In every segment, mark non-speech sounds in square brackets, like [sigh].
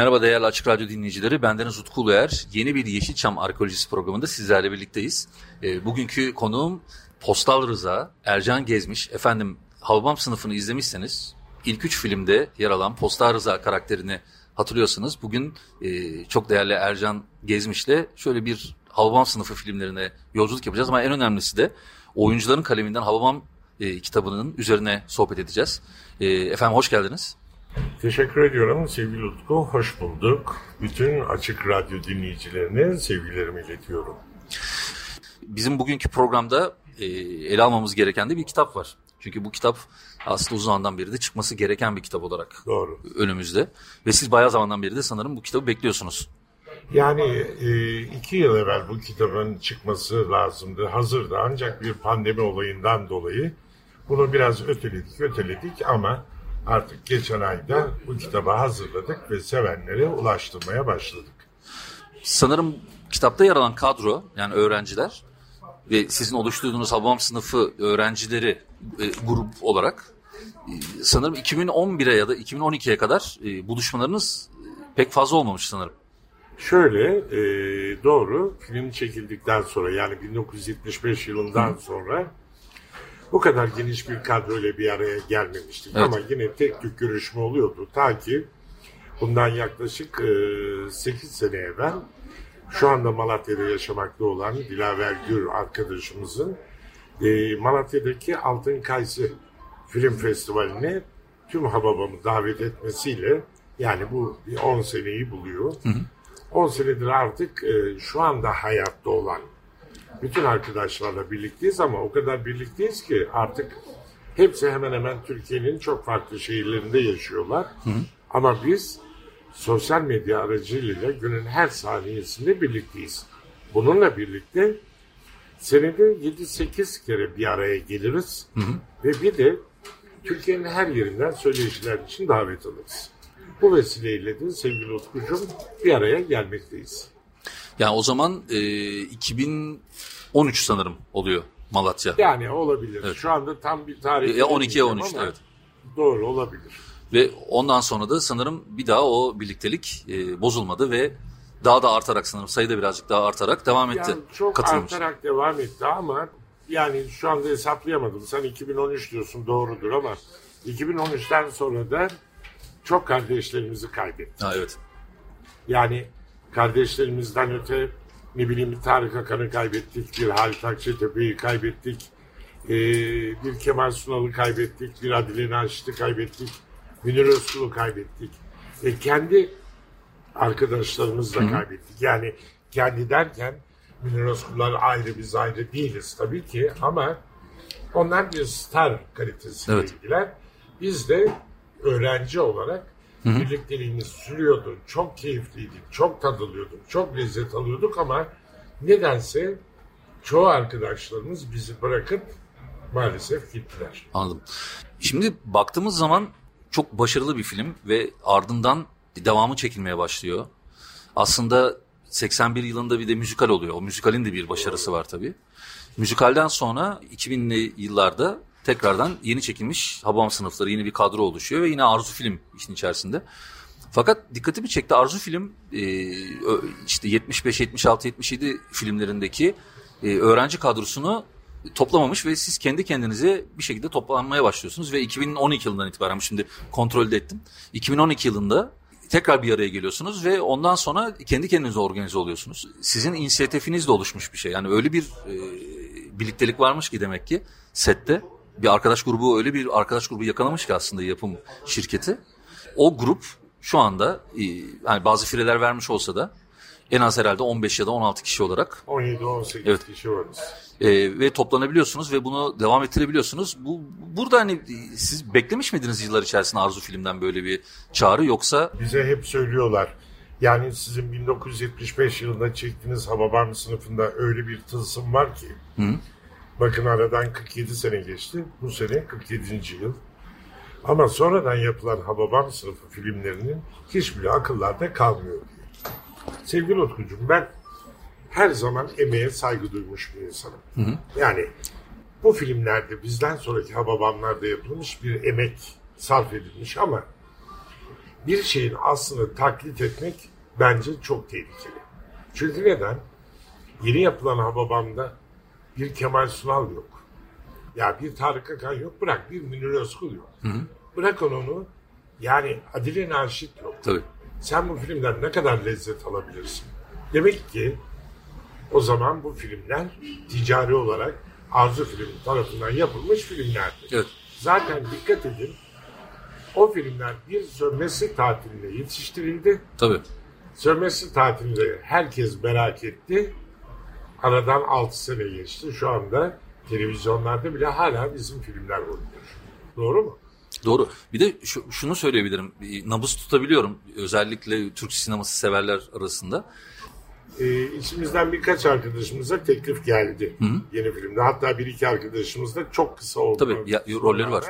Merhaba değerli Açık Radyo dinleyicileri. Bendeniz Utku Uluer. Yeni bir Yeşilçam Arkeolojisi programında sizlerle birlikteyiz. E, bugünkü konuğum Postal Rıza, Ercan Gezmiş. Efendim Havbam sınıfını izlemişseniz ilk üç filmde yer alan Postal Rıza karakterini hatırlıyorsanız bugün e, çok değerli Ercan Gezmiş'le şöyle bir Havbam sınıfı filmlerine yolculuk yapacağız. Ama en önemlisi de oyuncuların kaleminden Havbam e, kitabının üzerine sohbet edeceğiz. E, efendim hoş geldiniz. Teşekkür ediyorum sevgili Utku. Hoş bulduk. Bütün Açık Radyo dinleyicilerine sevgilerimi iletiyorum. Bizim bugünkü programda e, ele almamız gereken de bir kitap var. Çünkü bu kitap aslında uzun zamandan beri de çıkması gereken bir kitap olarak Doğru. önümüzde. Ve siz bayağı zamandan beri de sanırım bu kitabı bekliyorsunuz. Yani e, iki yıl evvel bu kitabın çıkması lazımdı. Hazırdı ancak bir pandemi olayından dolayı bunu biraz öteledik öteledik ama artık geçen ayda bu kitabı hazırladık ve sevenlere ulaştırmaya başladık. Sanırım kitapta yer alan kadro yani öğrenciler ve sizin oluşturduğunuz Hababam sınıfı öğrencileri e, grup olarak e, sanırım 2011'e ya da 2012'ye kadar e, buluşmalarınız e, pek fazla olmamış sanırım. Şöyle e, doğru film çekildikten sonra yani 1975 yılından sonra bu kadar geniş bir kadroyla bir araya gelmemiştik. Evet. Ama yine tek tük görüşme oluyordu. Ta ki bundan yaklaşık e, 8 sene evvel şu anda Malatya'da yaşamakta olan Dilaver Gür arkadaşımızın e, Malatya'daki Altın Kayısı Film Festivali'ne tüm Hababam'ı davet etmesiyle yani bu bir 10 seneyi buluyor. 10 senedir artık e, şu anda hayatta olan bütün arkadaşlarla birlikteyiz ama o kadar birlikteyiz ki artık hepsi hemen hemen Türkiye'nin çok farklı şehirlerinde yaşıyorlar. Ama biz sosyal medya aracılığıyla günün her saniyesinde birlikteyiz. Bununla birlikte senede 7-8 kere bir araya geliriz ve bir de Türkiye'nin her yerinden söyleşiler için davet alırız. Bu vesileyle de sevgili Utkucuğum bir araya gelmekteyiz. Yani o zaman e, 2013 sanırım oluyor Malatya. Yani olabilir. Evet. Şu anda tam bir tarih. Ya 12 ya veremeyeceğim 13 ama evet. Doğru olabilir. Ve ondan sonra da sanırım bir daha o birliktelik e, bozulmadı ve daha da artarak sanırım sayıda birazcık daha artarak devam etti. Yani çok artarak devam etti ama yani şu anda hesaplayamadım. Sen 2013 diyorsun doğrudur ama 2013'ten sonra da çok kardeşlerimizi kaybettik. Ha, evet. Yani kardeşlerimizden öte ne bileyim Tarık Akan'ı kaybettik, bir Halit Akçetepe'yi kaybettik, ee, bir Kemal Sunal'ı kaybettik, bir Adile Naşit'i kaybettik, Münir Özkul'u kaybettik. E, kendi arkadaşlarımızı da kaybettik. Yani kendi derken Münir Özkul'lar ayrı biz ayrı değiliz tabii ki ama onlar bir star kalitesiyle Evet. Biz de öğrenci olarak birlikteliğimiz sürüyordu. Çok keyifliydik, çok tadılıyorduk, çok lezzet alıyorduk ama nedense çoğu arkadaşlarımız bizi bırakıp maalesef gittiler. Anladım. Şimdi baktığımız zaman çok başarılı bir film ve ardından devamı çekilmeye başlıyor. Aslında 81 yılında bir de müzikal oluyor. O müzikalin de bir başarısı var tabii. Müzikalden sonra 2000'li yıllarda tekrardan yeni çekilmiş Habam sınıfları yeni bir kadro oluşuyor ve yine Arzu Film işin içerisinde. Fakat dikkatimi çekti Arzu Film e, işte 75, 76, 77 filmlerindeki e, öğrenci kadrosunu toplamamış ve siz kendi kendinize bir şekilde toplanmaya başlıyorsunuz ve 2012 yılından itibaren şimdi kontrol de ettim. 2012 yılında tekrar bir araya geliyorsunuz ve ondan sonra kendi kendinize organize oluyorsunuz. Sizin inisiyatifinizle oluşmuş bir şey. Yani öyle bir e, birliktelik varmış ki demek ki sette bir arkadaş grubu öyle bir arkadaş grubu yakalamış ki aslında yapım şirketi. O grup şu anda e, yani bazı fireler vermiş olsa da En az herhalde 15 ya da 16 kişi olarak 17-18 Evet. kişi varız. e, ve toplanabiliyorsunuz ve bunu devam ettirebiliyorsunuz. Bu burada hani e, siz beklemiş miydiniz yıllar içerisinde Arzu filmden böyle bir çağrı yoksa Bize hep söylüyorlar. Yani sizin 1975 yılında çektiğiniz Hababam sınıfında öyle bir tılsım var ki. Bakın aradan 47 sene geçti. Bu sene 47. yıl. Ama sonradan yapılan Hababam sınıfı filmlerinin hiçbiri akıllarda kalmıyor diye. Sevgili Utkucuğum ben her zaman emeğe saygı duymuş bir insanım. Yani bu filmlerde bizden sonraki Hababamlarda yapılmış bir emek sarf edilmiş ama bir şeyin aslını taklit etmek bence çok tehlikeli. Çünkü neden? Yeni yapılan Hababam'da bir Kemal Sunal yok. Ya bir Tarık Akan yok. Bırak bir Münir Özkul yok. Bırak onu. Yani Adile Naşit yok. tabii Sen bu filmden ne kadar lezzet alabilirsin? Demek ki o zaman bu filmler ticari olarak Arzu Film tarafından yapılmış filmlerdir. Evet. Zaten dikkat edin o filmler bir sömestr tatilinde yetiştirildi. tabii Sömestr tatilinde herkes merak etti. Aradan 6 sene geçti. Şu anda televizyonlarda bile hala bizim filmler oynuyor. Doğru mu? Doğru. Bir de şu- şunu söyleyebilirim. Nabız tutabiliyorum. Özellikle Türk sineması severler arasında. Ee, içimizden birkaç arkadaşımıza teklif geldi yeni filmde. Hatta bir iki arkadaşımız da çok kısa oldu. Tabii, ya- rolleri var.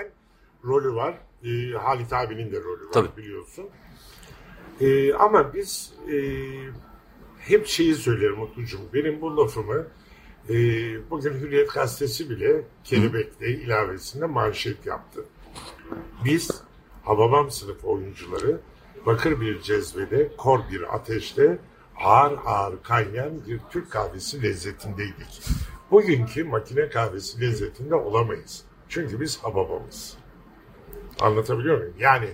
Rolü var. Ee, Halit abinin de rolü var Tabii. biliyorsun. Ee, ama biz e, hep şeyi söylerim Mutlucuğum. Benim bu lafımı e, bugün Hürriyet Gazetesi bile Kelebek'te ilavesinde manşet yaptı. Biz Hababam sınıf oyuncuları bakır bir cezvede, kor bir ateşte ağır ağır kaynayan bir Türk kahvesi lezzetindeydik. Bugünkü makine kahvesi lezzetinde olamayız. Çünkü biz Hababamız. Anlatabiliyor muyum? Yani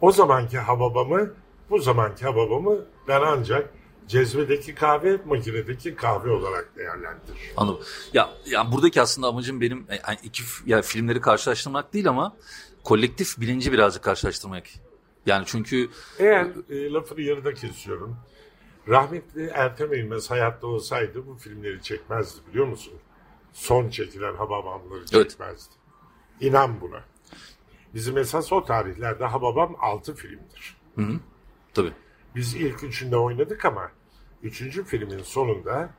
o zamanki Hababamı, bu zamanki Hababamı ben ancak cezvedeki kahve, makinedeki kahve olarak değerlendiririm. Anladım. Ya, ya buradaki aslında amacım benim e, yani iki f- ya filmleri karşılaştırmak değil ama kolektif bilinci birazcık karşılaştırmak. Yani çünkü Eğer e, lafını yarıda kesiyorum. Rahmetli Ertem İlmez hayatta olsaydı bu filmleri çekmezdi biliyor musun? Son çekilen Hababamları Evet. çekmezdi. İnan buna. Bizim esas o tarihlerde Hababam 6 filmdir. tabii Biz ilk üçünde oynadık ama üçüncü filmin sonunda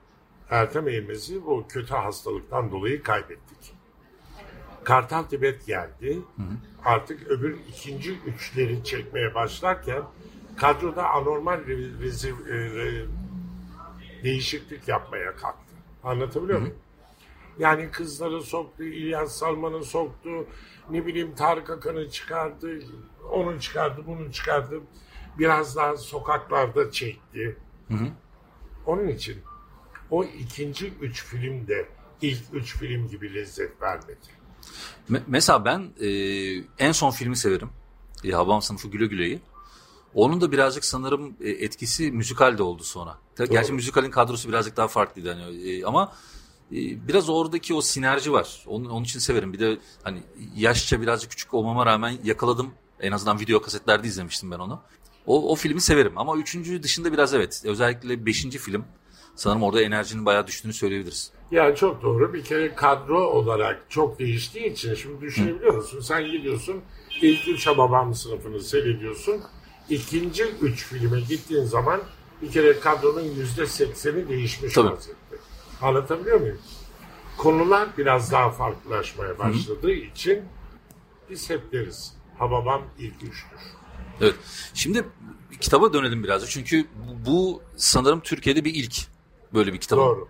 Ertem Eğmez'i bu kötü hastalıktan dolayı kaybettik. Kartal Tibet geldi. Artık öbür ikinci üçleri çekmeye başlarken kadroda anormal re- rezi- e, re- değişiklik yapmaya kalktı. Anlatabiliyor muyum? Yani kızları soktu, İlyas Salman'ı soktu, ne bileyim Tarık Akan'ı çıkardı, onu çıkardı, bunu çıkardı. Biraz daha sokaklarda çekti. Onun için o ikinci üç filmde ilk üç film gibi lezzet vermedi. Me- mesela ben e, en son filmi severim. E, Habam sınıfı Güle Güle'yi. Onun da birazcık sanırım e, etkisi müzikal de oldu sonra. Tabii Gerçi müzikalin kadrosu birazcık daha farklıydı hani, e, ama e, biraz oradaki o sinerji var. Onun, onun için severim. Bir de hani yaşça birazcık küçük olmama rağmen yakaladım. En azından video kasetlerde izlemiştim ben onu. O, o filmi severim ama üçüncü dışında biraz evet. Özellikle beşinci film sanırım orada enerjinin bayağı düştüğünü söyleyebiliriz. Yani çok doğru. Bir kere kadro olarak çok değiştiği için şimdi düşünebiliyor musun? Sen gidiyorsun ilk üç Hababam sınıfını seyrediyorsun. İkinci üç filme gittiğin zaman bir kere kadronun yüzde sekseni değişmiş Tabii. vaziyette. Anlatabiliyor muyum? Konular biraz daha farklılaşmaya başladığı için biz hep deriz Hababam ilk üçtür. Evet. Şimdi kitaba dönelim birazcık. Çünkü bu, bu sanırım Türkiye'de bir ilk böyle bir kitabın Doğru.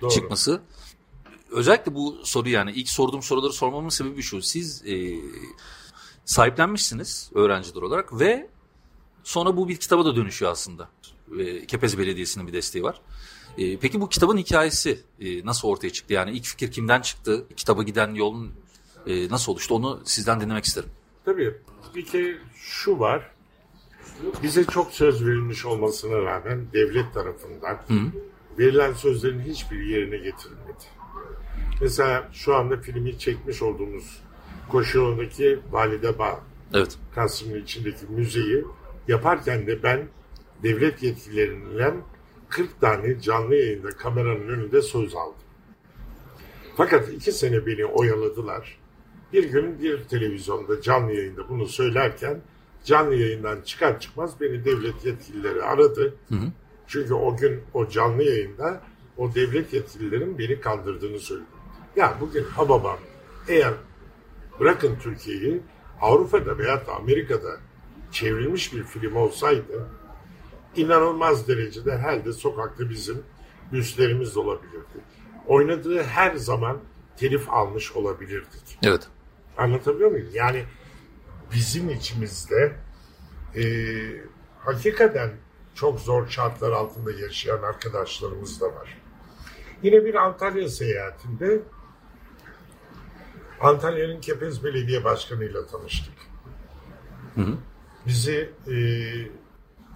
Doğru. çıkması. Özellikle bu soru yani ilk sorduğum soruları sormamın sebebi şu. Siz e, sahiplenmişsiniz öğrenciler olarak ve sonra bu bir kitaba da dönüşüyor aslında. E, Kepez Belediyesi'nin bir desteği var. E, peki bu kitabın hikayesi e, nasıl ortaya çıktı? Yani ilk fikir kimden çıktı? Kitaba giden yolun e, nasıl oluştu? Onu sizden dinlemek isterim. Tabii bir kere şu var. Bize çok söz verilmiş olmasına rağmen devlet tarafından verilen sözlerin hiçbir yerine getirilmedi. Mesela şu anda filmi çekmiş olduğumuz Koşu yolundaki Valide Bağ Evet. Kasım'ın içindeki müzeyi yaparken de ben devlet yetkililerinden 40 tane canlı yayında kameranın önünde söz aldım. Fakat iki sene beni oyaladılar. Bir gün bir televizyonda canlı yayında bunu söylerken canlı yayından çıkar çıkmaz beni devlet yetkilileri aradı. Hı hı. Çünkü o gün o canlı yayında o devlet yetkililerin beni kandırdığını söyledi. Ya bugün Hababam eğer bırakın Türkiye'yi Avrupa'da veya da Amerika'da çevrilmiş bir film olsaydı inanılmaz derecede herhalde sokakta bizim büstlerimiz olabilirdi. Oynadığı her zaman telif almış olabilirdik. Evet. Anlatabiliyor muyum? Yani bizim içimizde e, hakikaten çok zor şartlar altında yaşayan arkadaşlarımız da var. Yine bir Antalya seyahatinde Antalya'nın Kepez Belediye Başkanı ile tanıştık. Hı hı. Bizi e,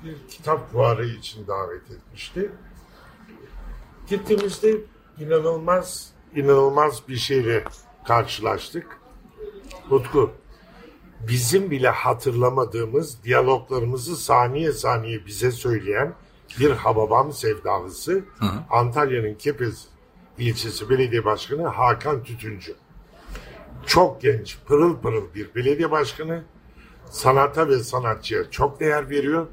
bir kitap fuarı için davet etmişti. Gittiğimizde inanılmaz inanılmaz bir şeyle karşılaştık. Utku, bizim bile hatırlamadığımız diyaloglarımızı saniye saniye bize söyleyen bir Hababam sevdalısı Antalya'nın Kepez ilçesi belediye başkanı Hakan Tütüncü. Çok genç, pırıl pırıl bir belediye başkanı. Sanata ve sanatçıya çok değer veriyor.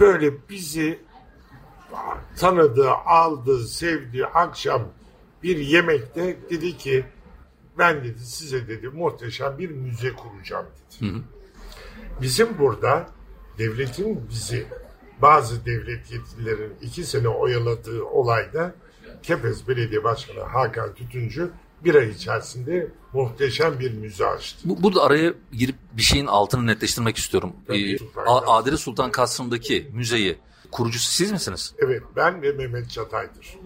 Böyle bizi tanıdı, aldı, sevdi. Akşam bir yemekte dedi ki ben dedi size dedi muhteşem bir müze kuracağım dedi. Hı hı. Bizim burada devletin bizi bazı devlet yetkililerin iki sene oyaladığı olayda Kepez Belediye Başkanı Hakan Tütüncü bir ay içerisinde muhteşem bir müze açtı. Bu, burada araya girip bir şeyin altını netleştirmek istiyorum. Ee, Adile Sultan Kasrı'ndaki müzeyi kurucusu siz misiniz? Evet ben ve Mehmet Çatay'dır.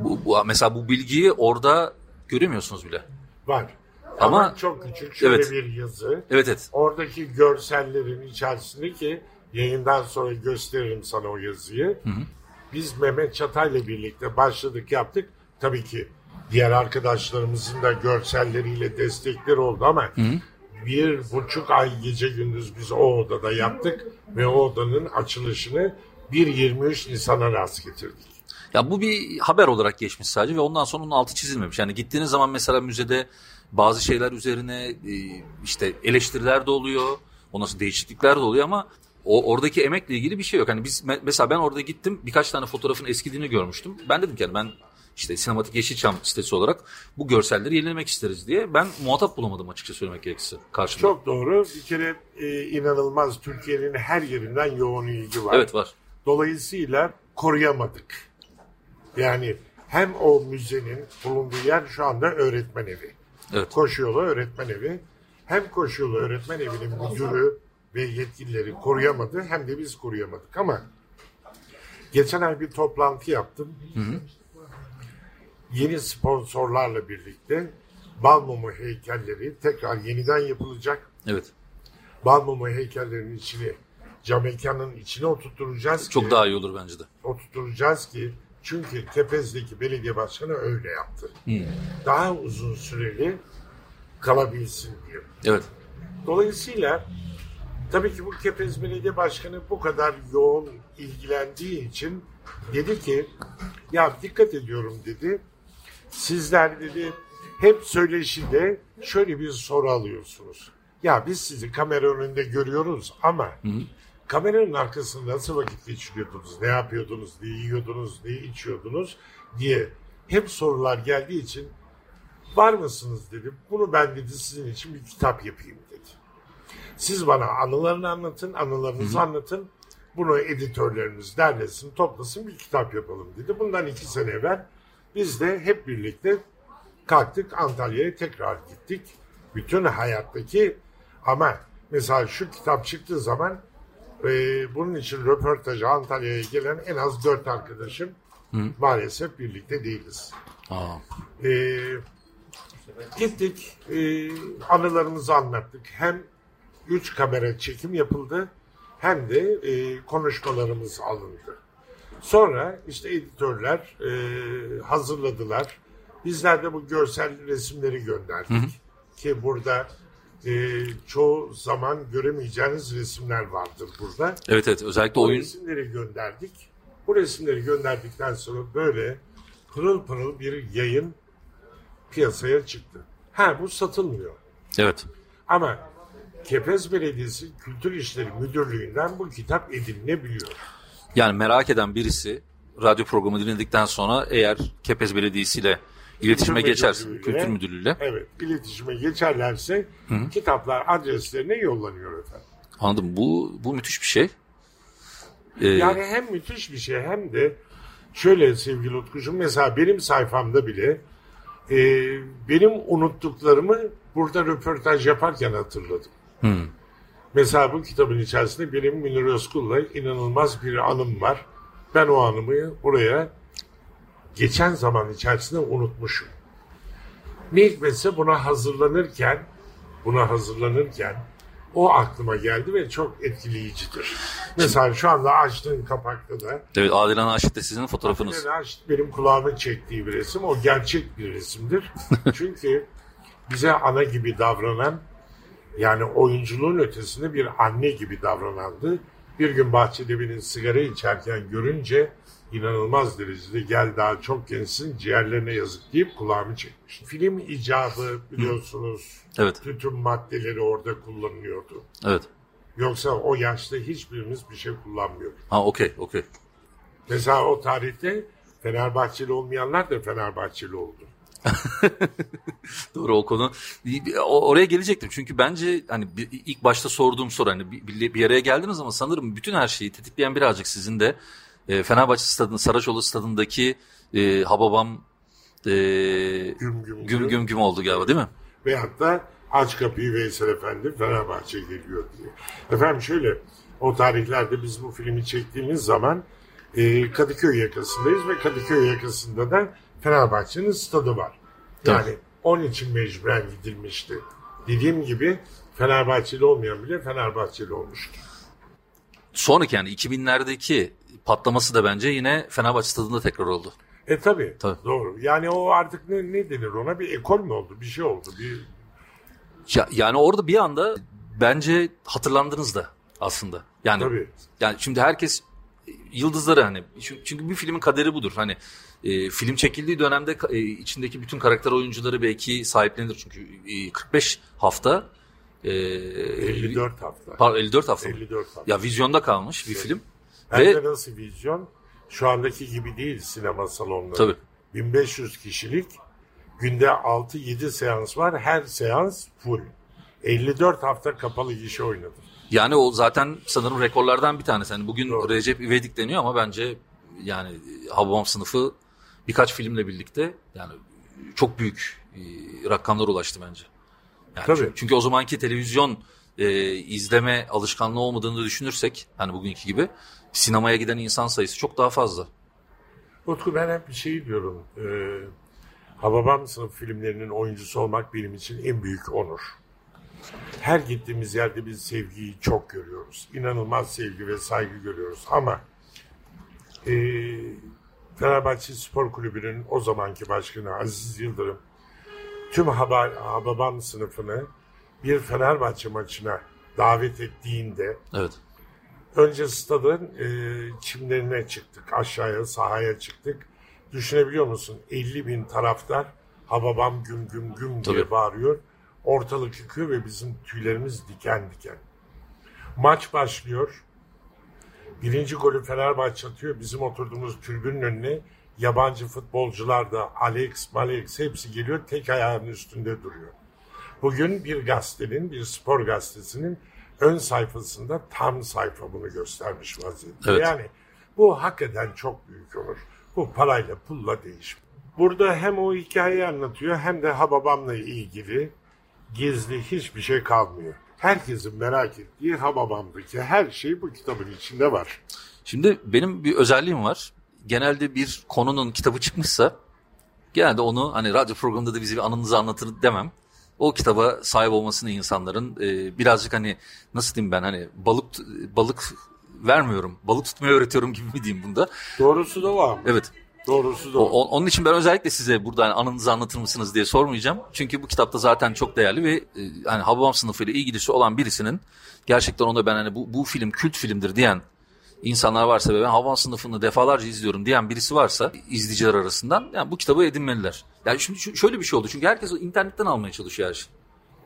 Bu, bu, mesela bu bilgiyi orada göremiyorsunuz bile. Var. Ama, Ama çok küçük şöyle evet. bir yazı. Evet evet. Oradaki görsellerin içerisinde ki yayından sonra gösteririm sana o yazıyı. Hı hı. Biz Mehmet Çatay'la birlikte başladık yaptık. Tabii ki diğer arkadaşlarımızın da görselleriyle destekler oldu ama hı hı. bir buçuk ay gece gündüz biz o odada yaptık ve o odanın açılışını 1-23 Nisan'a rast getirdik. Ya bu bir haber olarak geçmiş sadece ve ondan sonra onun altı çizilmemiş. Yani gittiğiniz zaman mesela müzede bazı şeyler üzerine e, işte eleştiriler de oluyor. Ondan sonra değişiklikler de oluyor ama o oradaki emekle ilgili bir şey yok. Hani biz mesela ben orada gittim birkaç tane fotoğrafın eskidiğini görmüştüm. Ben dedim ki yani ben işte sinematik Yeşilçam sitesi olarak bu görselleri yenilemek isteriz diye. Ben muhatap bulamadım açıkça söylemek gerekirse karşımda. Çok doğru. Bir kere e, inanılmaz Türkiye'nin her yerinden yoğun ilgi var. Evet var. Dolayısıyla koruyamadık. Yani hem o müzenin bulunduğu yer şu anda öğretmen evi. Evet. Koşuyolu öğretmen evi. Hem koşuyolu öğretmen evinin müdürü ve yetkilileri koruyamadı hem de biz koruyamadık ama geçen ay bir toplantı yaptım. Hı hı. Yeni sponsorlarla birlikte Balmumu heykelleri tekrar yeniden yapılacak. Evet. Balmumu heykellerinin içini cam mekanın içine oturtturacağız Çok ki, daha iyi olur bence de. Oturtturacağız ki çünkü Kepez'deki belediye başkanı öyle yaptı. Hmm. Daha uzun süreli kalabilsin diye. Evet. Dolayısıyla tabii ki bu Kepez Belediye Başkanı bu kadar yoğun ilgilendiği için dedi ki ya dikkat ediyorum dedi. Sizler dedi hep söyleşide şöyle bir soru alıyorsunuz. Ya biz sizi kamera önünde görüyoruz ama hı hı kameranın arkasında nasıl vakit geçiriyordunuz, ne yapıyordunuz, ne yiyordunuz, ne içiyordunuz diye hep sorular geldiği için var mısınız dedim. Bunu ben dedi sizin için bir kitap yapayım dedi. Siz bana anılarını anlatın, anılarınızı Hı-hı. anlatın. Bunu editörlerimiz derlesin, toplasın bir kitap yapalım dedi. Bundan iki sene evvel biz de hep birlikte kalktık Antalya'ya tekrar gittik. Bütün hayattaki ama mesela şu kitap çıktığı zaman e, bunun için röportaja Antalya'ya gelen en az dört arkadaşım Hı. maalesef birlikte değiliz. Aa. E, gittik, e, anılarımızı anlattık. Hem üç kamera çekim yapıldı hem de e, konuşmalarımız alındı. Sonra işte editörler e, hazırladılar. Bizler de bu görsel resimleri gönderdik. Hı hı. Ki burada e, çoğu zaman göremeyeceğiniz resimler vardır burada. Evet evet özellikle o oyun... resimleri gönderdik. Bu resimleri gönderdikten sonra böyle pırıl pırıl bir yayın piyasaya çıktı. Ha bu satılmıyor. Evet. Ama Kepez Belediyesi Kültür İşleri Müdürlüğü'nden bu kitap edinilebiliyor. Yani merak eden birisi radyo programı dinledikten sonra eğer Kepez Belediyesi ile iletişime Kültür Müdürlüğü'yle- Kültür Müdürlüğü'yle Evet, iletişime geçerlerse kitaplar adreslerine yollanıyor efendim. anladım. Bu, bu müthiş bir şey. Ee, Yani hem müthiş bir şey hem de şöyle sevgili Utkucuğum mesela benim sayfamda bile e, benim unuttuklarımı burada röportaj yaparken hatırladım. Mesela bu kitabın içerisinde benim Münir Özkul'la inanılmaz bir anım var. Ben o anımı buraya geçen zaman içerisinde unutmuşum. Ne hikmetse buna hazırlanırken buna hazırlanırken o aklıma geldi ve çok etkileyicidir. Mesela şu anda açtığın kapakta da evet Adilan Aşık da sizin fotoğrafınız. Adnan Aşık benim kulağımı çektiği bir resim. O gerçek bir resimdir. [laughs] Çünkü bize ana gibi davranan yani oyunculuğun ötesinde bir anne gibi davranandı. Bir gün bahçede beni sigara içerken görünce inanılmaz derecede gel daha çok gençsin ciğerlerine yazık deyip kulağımı çekmiş. Film icabı biliyorsunuz Evet. tütün maddeleri orada kullanılıyordu. Evet. Yoksa o yaşta hiçbirimiz bir şey kullanmıyorduk. Ha okey okey. Mesela o tarihte Fenerbahçeli olmayanlar da Fenerbahçeli oldu. [laughs] Doğru o konu. Oraya gelecektim çünkü bence hani ilk başta sorduğum soru hani bir, bir bir araya geldiniz ama sanırım bütün her şeyi tetikleyen birazcık sizin de e, Fenerbahçe stadında Saraçoğlu stadındaki e, Hababam e, Güm güm güm güm güm oldu galiba değil mi? Veyahut da aç kapıyı Veysel Efendi Fenerbahçe geliyor diye. Efendim şöyle o tarihlerde biz bu filmi çektiğimiz zaman e, Kadıköy yakasındayız ve Kadıköy yakasında da Fenerbahçe'nin stadı var. Yani Tabii. onun için mecburen gidilmişti. Dediğim gibi Fenerbahçeli olmayan bile Fenerbahçeli olmuştu. Sonraki yani 2000'lerdeki patlaması da bence yine Fenerbahçe stadında tekrar oldu. E tabi doğru. Yani o artık ne, ne denir ona bir ekol mü oldu bir şey oldu. Bir, Ya, yani orada bir anda bence hatırlandınız da aslında. Yani Tabii. yani şimdi herkes yıldızları hani çünkü bir filmin kaderi budur. Hani e, film çekildiği dönemde e, içindeki bütün karakter oyuncuları belki sahiplenir çünkü e, 45 hafta e, 54 hafta. pardon, 54 hafta. mı? 54 hafta. Ya vizyonda kalmış bir film. Hem Ve de nasıl vizyon? Şu andaki gibi değil sinema salonları. Tabii. 1500 kişilik günde 6-7 seans var. Her seans full. 54 hafta kapalı gişe oynadı. Yani o zaten sanırım rekorlardan bir tanesi. Yani bugün Doğru. Recep İvedik deniyor ama bence yani Hababam sınıfı birkaç filmle birlikte yani çok büyük e, rakamlara ulaştı bence. Yani Tabii. Çünkü, çünkü o zamanki televizyon e, izleme alışkanlığı olmadığını düşünürsek hani bugünkü gibi sinemaya giden insan sayısı çok daha fazla. Utku ben hep bir şey diyorum. E, Hababam sınıf filmlerinin oyuncusu olmak benim için en büyük onur. Her gittiğimiz yerde biz sevgiyi çok görüyoruz. İnanılmaz sevgi ve saygı görüyoruz. Ama e, Fenerbahçe Spor Kulübü'nün o zamanki başkanı Aziz Yıldırım tüm Haba- Hababam sınıfını bir Fenerbahçe maçına davet ettiğinde Evet. Önce stadın e, çimlerine çıktık. Aşağıya sahaya çıktık. Düşünebiliyor musun? 50 bin taraftar hababam güm güm güm diye Tabii. bağırıyor. Ortalık yıkıyor ve bizim tüylerimiz diken diken. Maç başlıyor. Birinci golü Fenerbahçe atıyor. Bizim oturduğumuz tribünün önüne yabancı futbolcular da Alex, Malex hepsi geliyor. Tek ayağının üstünde duruyor. Bugün bir gazetenin, bir spor gazetesinin ön sayfasında tam sayfa bunu göstermiş vaziyette. Evet. Yani bu hakikaten çok büyük olur. Bu parayla pulla değişmiyor. Burada hem o hikayeyi anlatıyor hem de Hababam'la ilgili gizli hiçbir şey kalmıyor. Herkesin merak ettiği Hababam'daki her şey bu kitabın içinde var. Şimdi benim bir özelliğim var. Genelde bir konunun kitabı çıkmışsa genelde onu hani radyo programında da bize bir anınızı anlatır demem. O kitaba sahip olmasını insanların e, birazcık hani nasıl diyeyim ben hani balık balık vermiyorum. Balık tutmayı öğretiyorum gibi mi diyeyim bunda. Doğrusu da var. Evet. Doğrusu da var. o- onun için ben özellikle size burada hani anınızı anlatır mısınız diye sormayacağım. Çünkü bu kitapta zaten çok değerli ve e, hani Hababam sınıfıyla ilgilisi olan birisinin gerçekten ona ben hani bu, bu film kült filmdir diyen insanlar varsa ve ben Havan sınıfını defalarca izliyorum diyen birisi varsa izleyiciler arasından yani bu kitabı edinmeliler. Yani şimdi şöyle bir şey oldu çünkü herkes internetten almaya çalışıyor her şeyi.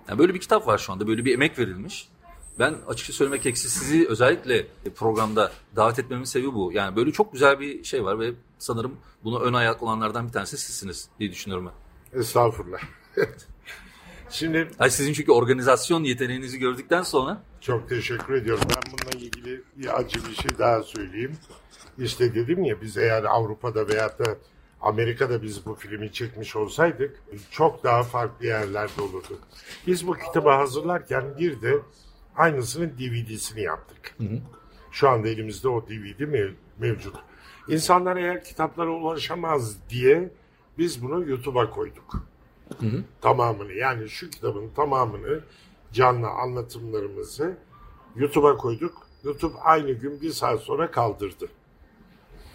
Yani böyle bir kitap var şu anda böyle bir emek verilmiş. Ben açıkça söylemek gerekirse sizi özellikle programda davet etmemin sebebi bu. Yani böyle çok güzel bir şey var ve sanırım bunu ön ayak olanlardan bir tanesi sizsiniz diye düşünüyorum ben. Estağfurullah. [laughs] Şimdi Ay sizin çünkü organizasyon yeteneğinizi gördükten sonra Çok teşekkür ediyorum. Ben bununla ilgili bir acı bir şey daha söyleyeyim. İşte dedim ya biz eğer Avrupa'da veyahut da Amerika'da biz bu filmi çekmiş olsaydık çok daha farklı yerlerde olurdu. Biz bu kitabı hazırlarken bir de aynısının DVD'sini yaptık. Şu anda elimizde o DVD mev- mevcut. İnsanlar eğer kitaplara ulaşamaz diye biz bunu YouTube'a koyduk tamamını yani şu kitabın tamamını canlı anlatımlarımızı YouTube'a koyduk. YouTube aynı gün bir saat sonra kaldırdı.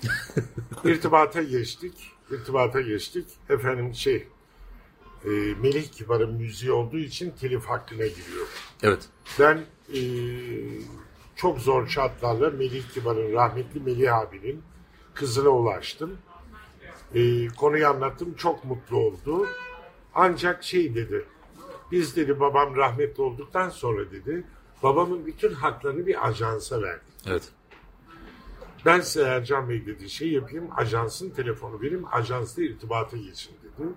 [laughs] İrtibata geçtik. İrtibata geçtik. Efendim şey e, Melih Kibar'ın müziği olduğu için telif hakkına giriyor. evet Ben e, çok zor şartlarla Melih Kibar'ın rahmetli Melih abinin kızına ulaştım. E, konuyu anlattım. Çok mutlu oldu. Ancak şey dedi. Biz dedi babam rahmetli olduktan sonra dedi babamın bütün haklarını bir ajansa verdik. evet Ben size Ercan Bey dedi şey yapayım ajansın telefonu vereyim ajansla irtibata geçin dedi.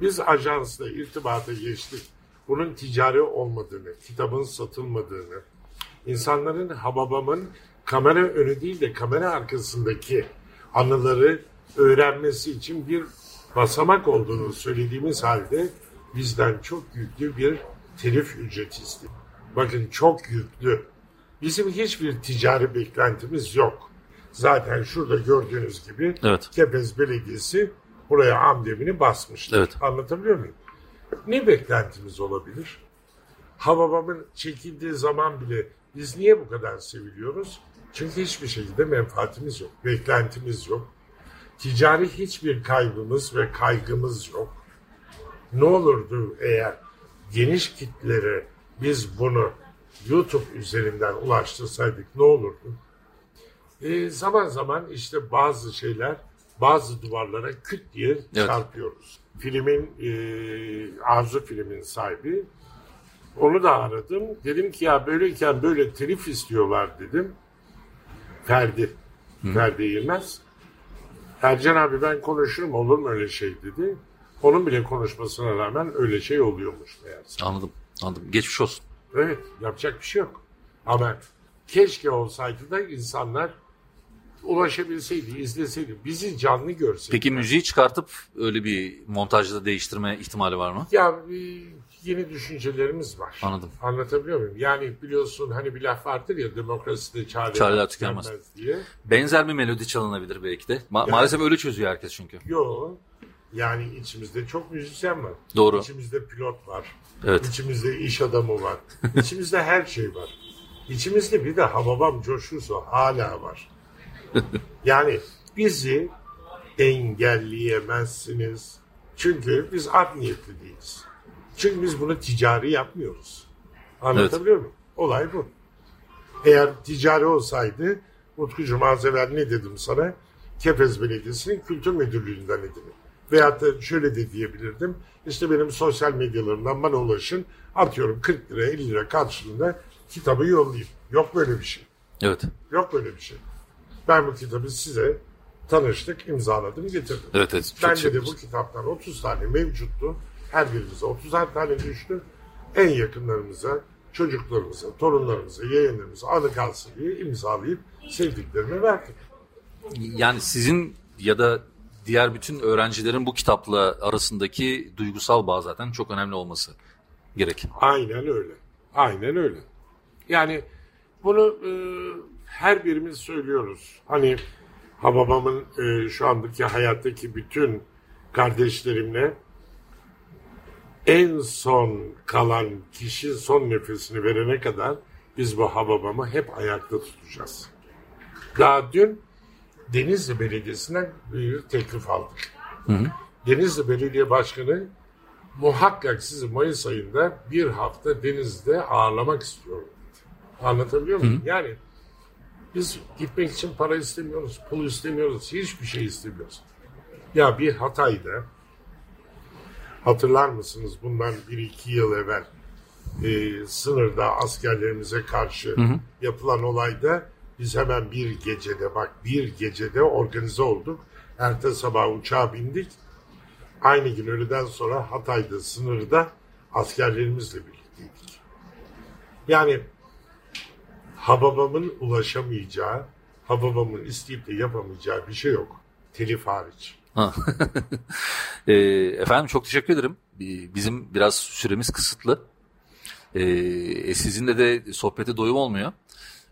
Biz ajansla irtibata geçtik. Bunun ticari olmadığını, kitabın satılmadığını, insanların Hababam'ın kamera önü değil de kamera arkasındaki anıları öğrenmesi için bir basamak olduğunu söylediğimiz halde bizden çok yüklü bir telif ücreti istedi. Bakın çok yüklü. Bizim hiçbir ticari beklentimiz yok. Zaten şurada gördüğünüz gibi Evet. Kepez Belediyesi buraya amblemini basmışlar. Evet. Anlatabiliyor muyum? Ne beklentimiz olabilir? Hababamın çekildiği zaman bile biz niye bu kadar seviliyoruz? Çünkü hiçbir şekilde menfaatimiz yok, beklentimiz yok. Ticari hiçbir kaybımız ve kaygımız yok. Ne olurdu eğer geniş kitlere biz bunu YouTube üzerinden ulaştırsaydık ne olurdu? E, zaman zaman işte bazı şeyler bazı duvarlara küt diye Evet. çarpıyoruz. Filmin e, Arzu filmin sahibi onu da aradım. Dedim ki ya böyleyken böyle telif istiyorlar dedim. Ferdi. Ferdi Yılmaz. Ercan abi ben konuşurum olur mu öyle şey dedi. Onun bile konuşmasına rağmen öyle şey oluyormuş meğerse. anladım anladım geçmiş olsun. Evet yapacak bir şey yok. Ama keşke olsaydı da insanlar ulaşabilseydi, izleseydi, bizi canlı görseydi. Peki müziği çıkartıp öyle bir montajda değiştirme ihtimali var mı? Ya e, yeni düşüncelerimiz var. Anladım. Anlatabiliyor muyum? Yani biliyorsun hani bir laf vardır ya demokraside çareler, Çareler tükenmez. diye. Benzer bir melodi çalınabilir belki de. Ma- Maalesef öyle çözüyor herkes çünkü. Yo. Yani içimizde çok müzisyen var. Doğru. İçimizde pilot var. Evet. İçimizde iş adamı var. İçimizde her şey var. İçimizde bir de Hababam coşkusu hala var. Yani bizi engelleyemezsiniz. Çünkü biz art niyetli değiliz. Çünkü biz bunu ticari yapmıyoruz. Anlatabiliyor muyum? Olay bu. Eğer ticari olsaydı Utkucuğum az evvel ne dedim sana? Kepez Belediyesi'nin kültür müdürlüğünden edinir. Veyahut da şöyle de diyebilirdim. İşte benim sosyal medyalarımdan bana ulaşın. Atıyorum 40 lira 50 lira karşılığında kitabı yollayayım. Yok böyle bir şey. Evet. Yok böyle bir şey. Ben bu kitabı size tanıştık, imzaladım, getirdim. Evet evet. Bende şey de bu kitaptan 30 tane mevcuttu. Her birimize 30 tane düştü. En yakınlarımıza, çocuklarımıza, torunlarımıza, yeğenlerimize anı kalsın diye imzalayıp sevdiklerime verdim. Yani sizin ya da diğer bütün öğrencilerin bu kitapla arasındaki duygusal bağ zaten çok önemli olması gerek. Aynen öyle. Aynen öyle. Yani bunu e, her birimiz söylüyoruz. Hani Hababam'ın e, şu andaki hayattaki bütün kardeşlerimle en son kalan kişi son nefesini verene kadar biz bu Hababam'ı hep ayakta tutacağız. Daha dün Denizli Belediyesi'nden bir teklif aldık. Denizli Belediye Başkanı muhakkak sizi Mayıs ayında bir hafta denizde ağırlamak istiyorum. Anlatabiliyor muyum? Yani Biz gitmek için para istemiyoruz, pul istemiyoruz, hiçbir şey istemiyoruz. Ya bir Hatay'da hatırlar mısınız bundan bir iki yıl evvel e, sınırda askerlerimize karşı yapılan olayda biz hemen bir gecede bak bir gecede organize olduk. Ertesi sabah uçağa bindik. Aynı gün öğleden sonra Hatay'da sınırda askerlerimizle birlikteydik. Yani Hababamın ulaşamayacağı, Hababamın isteyip de yapamayacağı bir şey yok. Telif hariç. Ha. [laughs] e, efendim çok teşekkür ederim. Bi- Bizim biraz süremiz kısıtlı. E, e, sizinle de sohbete doyum olmuyor.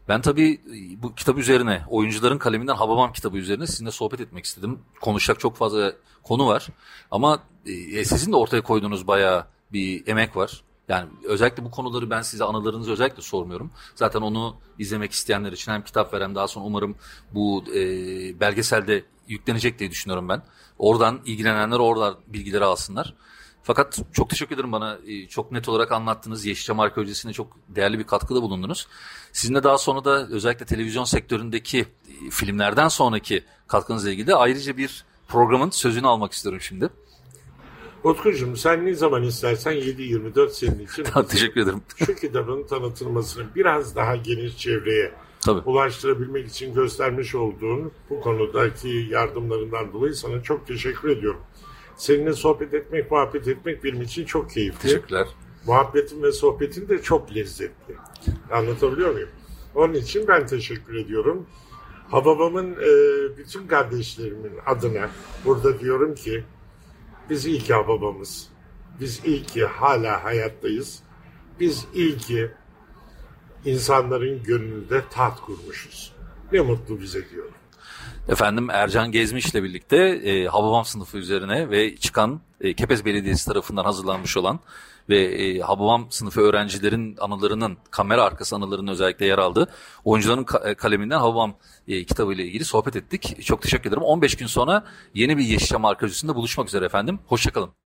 Ben tabii e, bu kitap üzerine, oyuncuların kaleminden Hababam kitabı üzerine sizinle sohbet etmek istedim. Konuşacak çok fazla konu var. Ama e, sizin de ortaya koyduğunuz bayağı bir emek var. Yani özellikle bu konuları ben size anılarınızı özellikle sormuyorum. Zaten onu izlemek isteyenler için hem kitap ver hem daha sonra umarım bu e, belgeselde yüklenecek diye düşünüyorum ben. Oradan ilgilenenler oradan bilgileri alsınlar. Fakat çok teşekkür ederim bana e, çok net olarak anlattınız. Yeşilçam Arkeolojisi'ne çok değerli bir katkıda bulundunuz. Sizinle daha sonra da özellikle televizyon sektöründeki e, filmlerden sonraki katkınızla ilgili de ayrıca bir programın sözünü almak istiyorum şimdi. Utkucuğum sen ne zaman istersen 7-24 senin için. [laughs] teşekkür ederim. Şu kitabın tanıtılmasını biraz daha geniş çevreye Tabii. ulaştırabilmek için göstermiş olduğun bu konudaki yardımlarından dolayı sana çok teşekkür ediyorum. Seninle sohbet etmek, muhabbet etmek benim için çok keyifli. Teşekkürler. Muhabbetin ve sohbetin de çok lezzetli. Anlatabiliyor muyum? Onun için ben teşekkür ediyorum. Hababamın e, bütün kardeşlerimin adına burada diyorum ki biz iyi ki Hababamız. Biz iyi ki hala hayattayız. Biz iyi ki insanların gönlünde taht kurmuşuz. Ne mutlu bize diyorum. Efendim Ercan Gezmiş'le birlikte e, Hababam sınıfı üzerine ve çıkan e, Kepez Belediyesi tarafından hazırlanmış olan ve e, Hababam sınıfı öğrencilerin anılarının kamera arkası anılarının özellikle yer aldığı oyuncuların ka- e, kaleminden Hababam e, kitabı ile ilgili sohbet ettik. Çok teşekkür ederim. 15 gün sonra yeni bir Yeşilçam arkeolojisinde buluşmak üzere efendim. Hoşçakalın.